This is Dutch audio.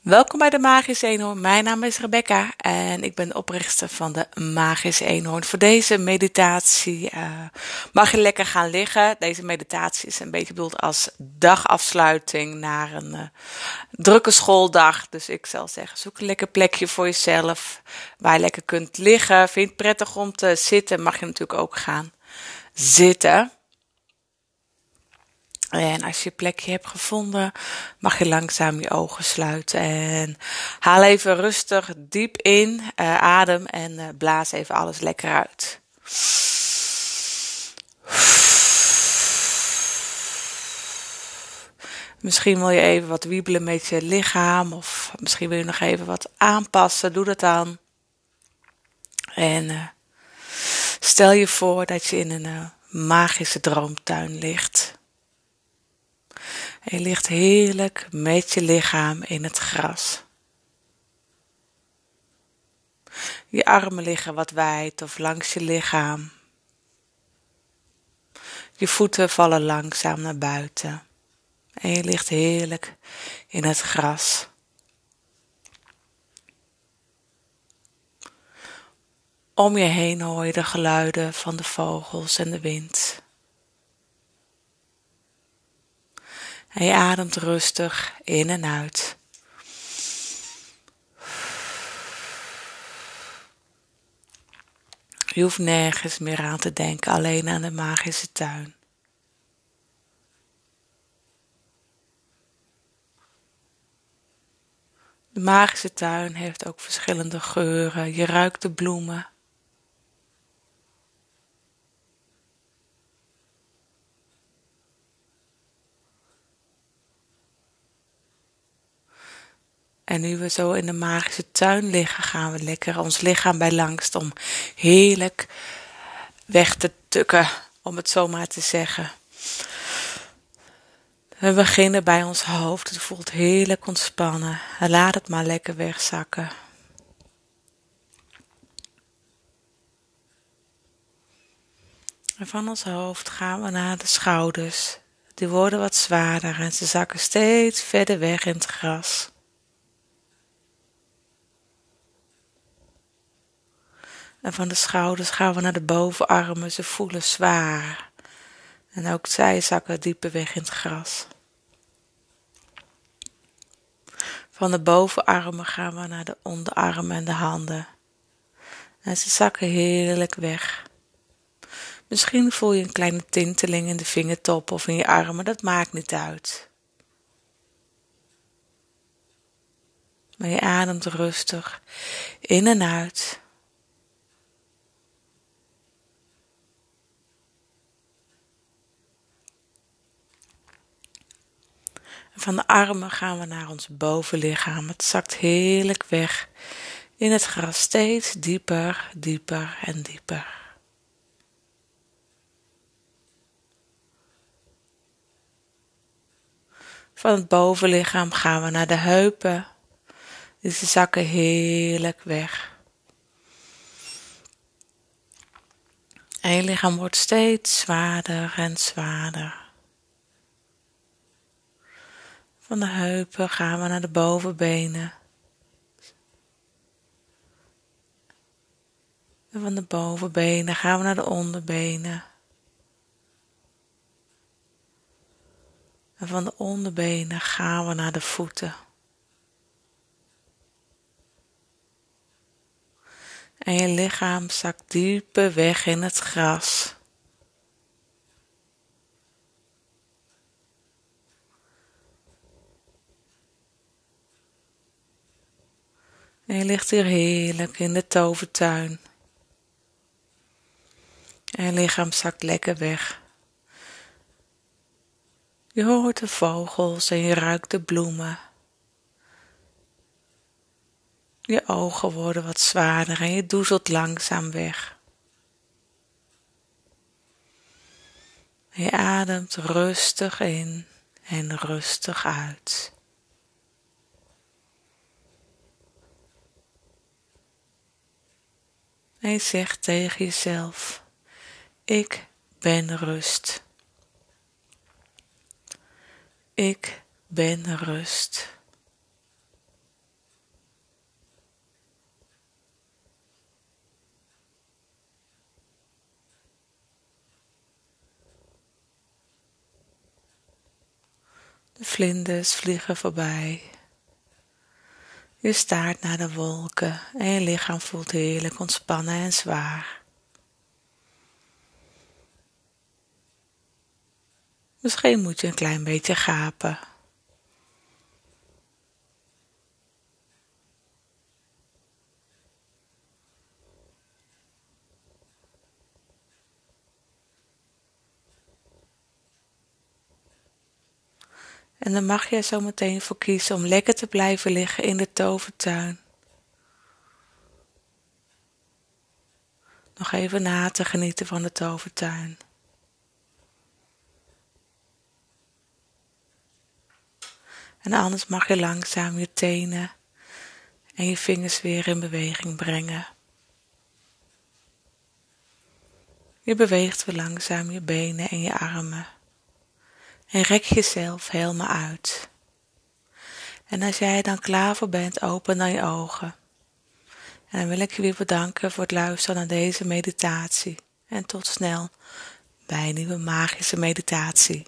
Welkom bij de Magische Eenhoorn. Mijn naam is Rebecca en ik ben de oprichter van de Magische Eenhoorn. Voor deze meditatie uh, mag je lekker gaan liggen. Deze meditatie is een beetje bedoeld als dagafsluiting naar een uh, drukke schooldag. Dus ik zal zeggen, zoek een lekker plekje voor jezelf waar je lekker kunt liggen. Vind het prettig om te zitten, mag je natuurlijk ook gaan zitten. En als je plekje hebt gevonden, mag je langzaam je ogen sluiten. En haal even rustig diep in, uh, adem en uh, blaas even alles lekker uit. Misschien wil je even wat wiebelen met je lichaam, of misschien wil je nog even wat aanpassen. Doe dat dan. En uh, stel je voor dat je in een magische droomtuin ligt. En je ligt heerlijk met je lichaam in het gras. Je armen liggen wat wijd of langs je lichaam. Je voeten vallen langzaam naar buiten. En je ligt heerlijk in het gras. Om je heen hoor je de geluiden van de vogels en de wind. Je ademt rustig in en uit. Je hoeft nergens meer aan te denken, alleen aan de magische tuin. De magische tuin heeft ook verschillende geuren. Je ruikt de bloemen. En nu we zo in de magische tuin liggen, gaan we lekker ons lichaam bij langst om heerlijk weg te tukken, om het zo maar te zeggen. We beginnen bij ons hoofd. Het voelt heerlijk ontspannen. En laat het maar lekker wegzakken. En van ons hoofd gaan we naar de schouders. Die worden wat zwaarder en ze zakken steeds verder weg in het gras. En van de schouders gaan we naar de bovenarmen. Ze voelen zwaar. En ook zij zakken dieper weg in het gras. Van de bovenarmen gaan we naar de onderarmen en de handen. En ze zakken heerlijk weg. Misschien voel je een kleine tinteling in de vingertop of in je armen, dat maakt niet uit. Maar je ademt rustig in en uit. Van de armen gaan we naar ons bovenlichaam. Het zakt heerlijk weg in het gras, steeds dieper, dieper en dieper. Van het bovenlichaam gaan we naar de heupen. Dus ze zakken heerlijk weg. En je lichaam wordt steeds zwaarder en zwaarder. Van de heupen gaan we naar de bovenbenen. En van de bovenbenen gaan we naar de onderbenen. En van de onderbenen gaan we naar de voeten. En je lichaam zakt dieper weg in het gras. En je ligt hier heerlijk in de tovertuin. En je lichaam zakt lekker weg. Je hoort de vogels en je ruikt de bloemen. Je ogen worden wat zwaarder en je doezelt langzaam weg. Je ademt rustig in en rustig uit. Hij zegt tegen jezelf: Ik ben rust. Ik ben rust. De vlinders vliegen voorbij. Je staart naar de wolken en je lichaam voelt heerlijk ontspannen en zwaar. Misschien moet je een klein beetje gapen. En dan mag er zo meteen voor kiezen om lekker te blijven liggen in de tovertuin. Nog even na te genieten van de tovertuin. En anders mag je langzaam je tenen en je vingers weer in beweging brengen. Je beweegt weer langzaam je benen en je armen en rek jezelf helemaal uit. En als jij dan klaar voor bent, open dan je ogen. En dan wil ik je weer bedanken voor het luisteren naar deze meditatie. En tot snel bij een nieuwe magische meditatie.